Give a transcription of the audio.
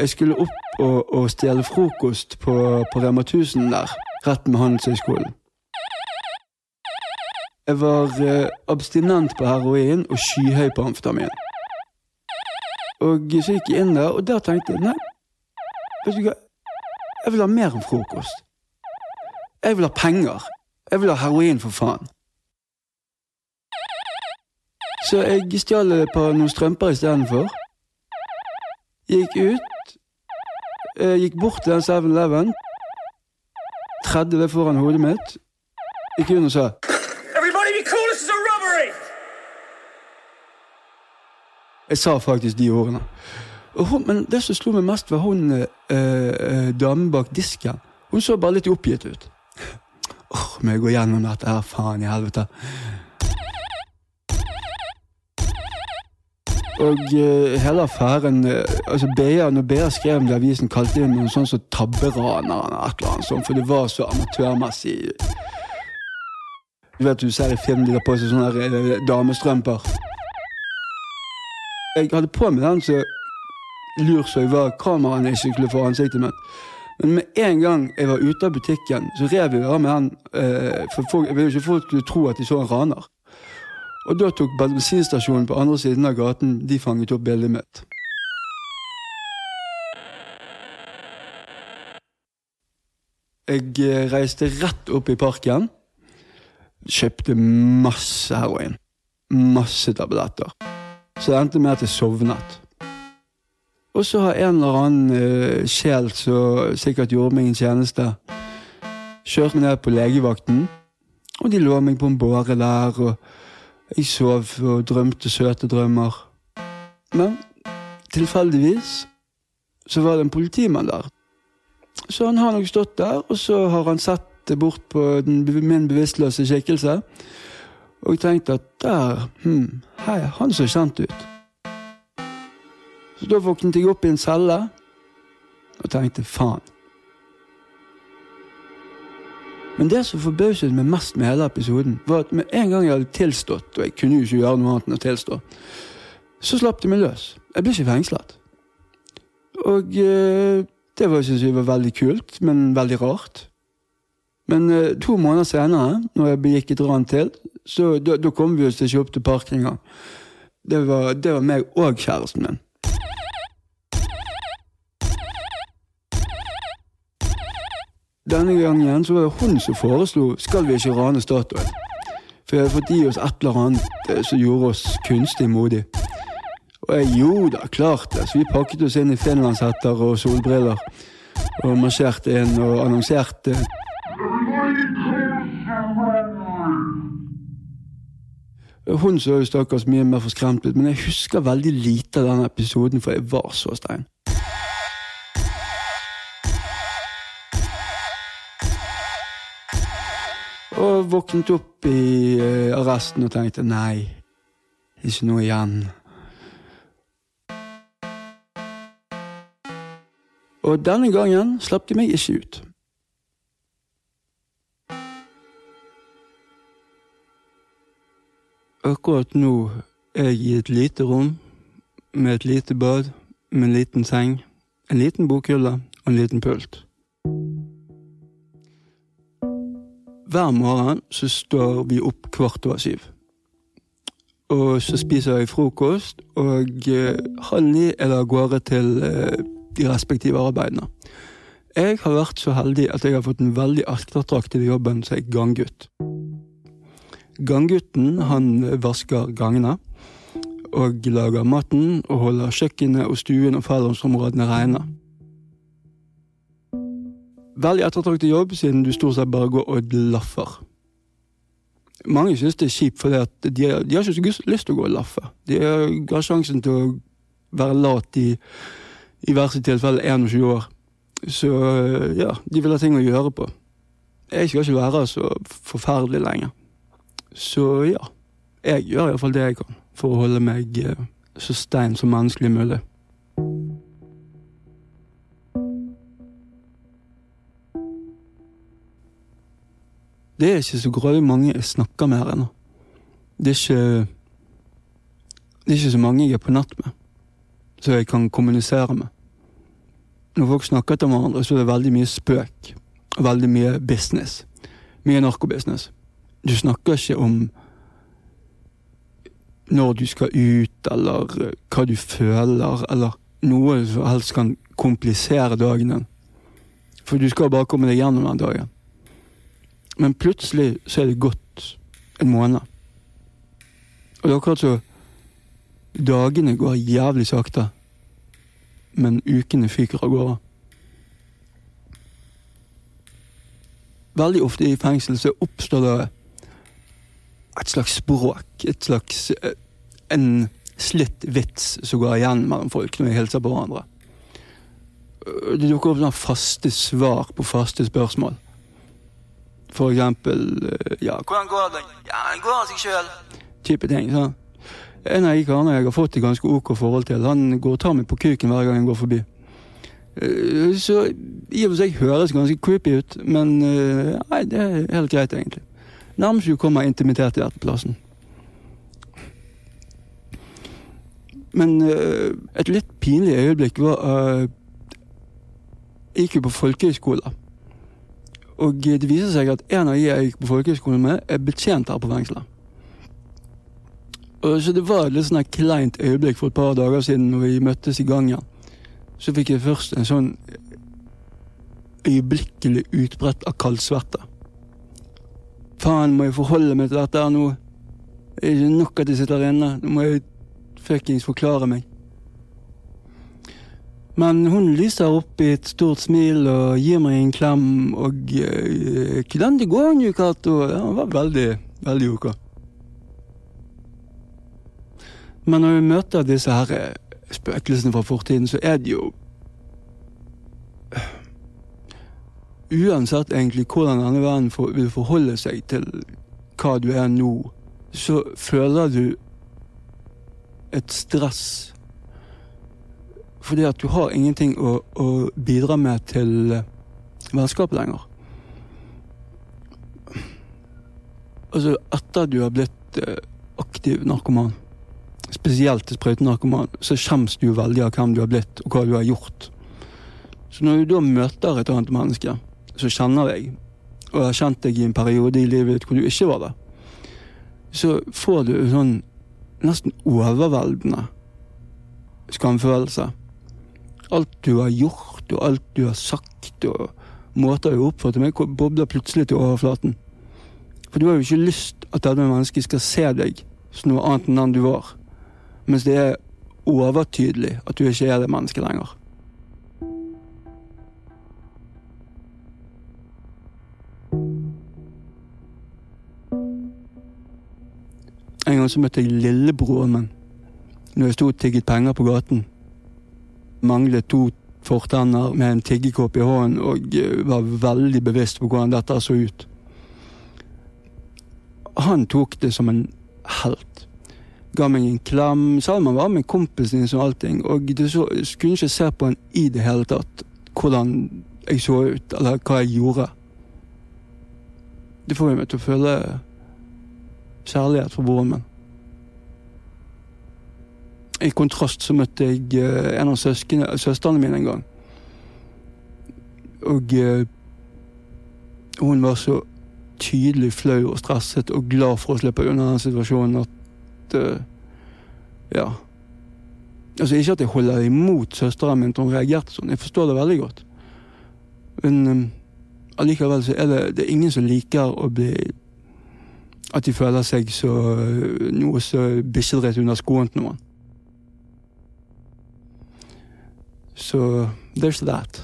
jeg skulle opp og, og stjele frokost på, på Rema 1000 der, rett med Handelshøyskolen. Jeg var eh, abstinent på heroin og skyhøy på amfetamin. Og så gikk jeg inn der, og der tenkte jeg nei, vet du hva, jeg vil ha mer enn frokost. Jeg vil ha penger. Jeg vil ha heroin, for faen. Så jeg stjal et par noen strømper istedenfor. Gikk ut, eh, gikk bort til den 7-Eleven, tredde det foran hodet mitt, gikk inn og sa Everybody be cool, this is a robbery! Jeg sa faktisk de ordene. Hun, men det som slo meg mest, var hun eh, eh, damen bak disken. Hun så bare litt oppgitt ut. Åh, må jeg gå gjennom dette her, faen i helvete. Og eh, hele affæren eh, altså BA, Når BA skrev om det avisen, kalte de noen sånn som tabberanere eller et eller annet sånt, for det var så amatørmessig. Du vet du ser i film de har på seg sånne eh, damestrømper. Jeg hadde på meg den så lur som jeg var, kameraene ikke skulle få ansiktet mitt. Men med en gang jeg var ute av butikken, så rev jeg av med den. For folk, jeg ville ikke folk skulle tro at de så en raner. Og da tok bensinstasjonen på andre siden av gaten De fanget opp bildet mitt. Jeg eh, reiste rett opp i parken. Kjøpte masse heroin. Masse tabletter. Så det endte med at jeg sovnet. Og så har en eller annen uh, sjel som sikkert gjorde meg en tjeneste, kjørt meg ned på legevakten, og de lå meg på en båre der, og jeg sov og drømte søte drømmer. Men tilfeldigvis så var det en politimann der. Så han har nok stått der, og så har han sett bort på den, min bevisstløse skikkelse, og tenkt at der, hmm, hei, han så kjent ut. Så da våknet jeg opp i en celle og tenkte faen. Men det som forbauset meg mest med hele episoden, var at med en gang jeg hadde tilstått, og jeg kunne jo ikke gjøre noe annet enn å tilstå, så slapp de meg løs. Jeg ble ikke fengslet. Og eh, det var, synes jeg var veldig kult, men veldig rart. Men eh, to måneder senere, når jeg begikk et ran til, så da, da kom vi oss ikke opp til parken engang. Det det var meg og kjæresten min. Denne gangen så var det hun som foreslo skal vi ikke rane Statoil. For jeg hadde fått i oss et eller annet eh, som gjorde oss kunstig modig. Og jeg, jo da, klart det. Så vi pakket oss inn i finlandshetter og solbriller. Og marsjerte inn og annonserte. Hun så jo stakkars mye mer forskremt ut, men jeg husker veldig lite av denne episoden, for jeg var så stein. Og våknet opp i uh, arresten og tenkte nei, ikke noe igjen. Og denne gangen slapp de meg ikke ut. Akkurat nå er jeg i et lite rom med et lite bad, med en liten seng, en liten bokhylle og en liten pult. Hver morgen så står vi opp kvart over syv. Og så spiser jeg frokost, og eh, halv ni er av gårde til eh, de respektive arbeidene. Jeg har vært så heldig at jeg har fått en veldig attraktive jobben som er ganggutt. Ganggutten han vasker gangene og lager maten og holder kjøkkenet og stuen og fellesområdene rene. Veldig ettertraktet jobb, siden du stort sett bare går og laffer. Mange syns det er kjipt, for de, de, har ikke så lyst til å gå og laffe. De har sjansen til å være lat i, i verste tilfelle 21 år. Så ja, de vil ha ting å gjøre på. Jeg skal ikke være så forferdelig lenger. Så ja, jeg gjør iallfall det jeg kan for å holde meg så stein som menneskelig mulig. Det er ikke så grådig mange jeg snakker med her ennå. Det er ikke Det er ikke så mange jeg er på natt med, som jeg kan kommunisere med. når folk snakker til hverandre, så er det veldig mye spøk. Og veldig mye business. Mye narkobusiness. Du snakker ikke om når du skal ut, eller hva du føler, eller noe som helst kan komplisere dagen din. For du skal bare komme deg gjennom den dagen. Men plutselig så er det gått en måned. Og det er akkurat så Dagene går jævlig sakte, men ukene fyker av gårde. Veldig ofte i fengsel så oppstår det et slags språk, et slags eh, En slitt vits som går igjen mellom folk når de hilser på hverandre. Det dukker opp sånne faste svar på faste spørsmål. For eksempel eh, ja, 'Hvordan går det?' 'Ja, det går av seg sjøl.' Type ting. sånn. En av de karene jeg har fått et ganske ok forhold til, han går og tar meg på kuken hver gang jeg går forbi. Eh, Så i og for seg høres ganske creepy ut, men eh, nei, det er helt greit, egentlig. Nærmest du kommer intimitet i dette plassen. Men et litt pinlig øyeblikk var Jeg gikk jo på folkehøyskole. Og det viser seg at en av de jeg gikk på folkehøyskole med, er betjent her på fengselet. Og Så det var et litt sånn kleint øyeblikk for et par dager siden når vi møttes i gangen. Så fikk jeg først en sånn øyeblikkelig utbrett av kaldsvette. Faen, må jeg forholde meg til dette her nå? Det er ikke nok at jeg sitter inne. Nå må jeg fuckings forklare meg. Men hun lyser opp i et stort smil og gir meg en klem, og uh, 'Hvordan det går, nu, Cato?' Ja, hun var veldig, veldig ok. Men når vi møter disse her eh, spøkelsene fra fortiden, så er det jo Uansett egentlig hvordan denne verden vil forholde seg til hva du er nå, så føler du et stress. Fordi at du har ingenting å, å bidra med til eh, vennskapet lenger. Altså, etter du har blitt eh, aktiv narkoman, spesielt sprøytenarkoman, så skjemmes du veldig av hvem du har blitt, og hva du har gjort. Så når du da møter et annet menneske som kjenner deg, og har kjent deg i en periode i livet ditt hvor du ikke var det, så får du sånn nesten overveldende skamfølelse. Alt du har gjort, og alt du har sagt, og måter oppført deg med, bobler plutselig til overflaten. For du har jo ikke lyst at dette mennesket skal se deg som noe annet enn den du var. Mens det er overtydelig at du ikke er det mennesket lenger. En gang så møtte jeg lillebroren min når jeg sto og tigget penger på gaten. Manglet to fortenner med en tiggekopp i hånden og eh, var veldig bevisst på hvordan dette så ut. Han tok det som en helt. Ga meg en klem. Salman var med kompisen sin og allting. Og du så, kunne ikke se på han i det hele tatt hvordan jeg så ut, eller hva jeg gjorde. Det får meg til å føle kjærlighet for broren min. I kontrast så møtte jeg eh, en av søskene, søstrene mine en gang. Og eh, hun var så tydelig flau og stresset og glad for å slippe unna den situasjonen at eh, Ja. Altså Ikke at jeg holder imot søsteren min til hun reagerte sånn, jeg forstår det veldig godt. Men allikevel så er det, det er ingen som liker å bli At de føler seg så noe så bikkjedrett under skoen til noen. So there's that.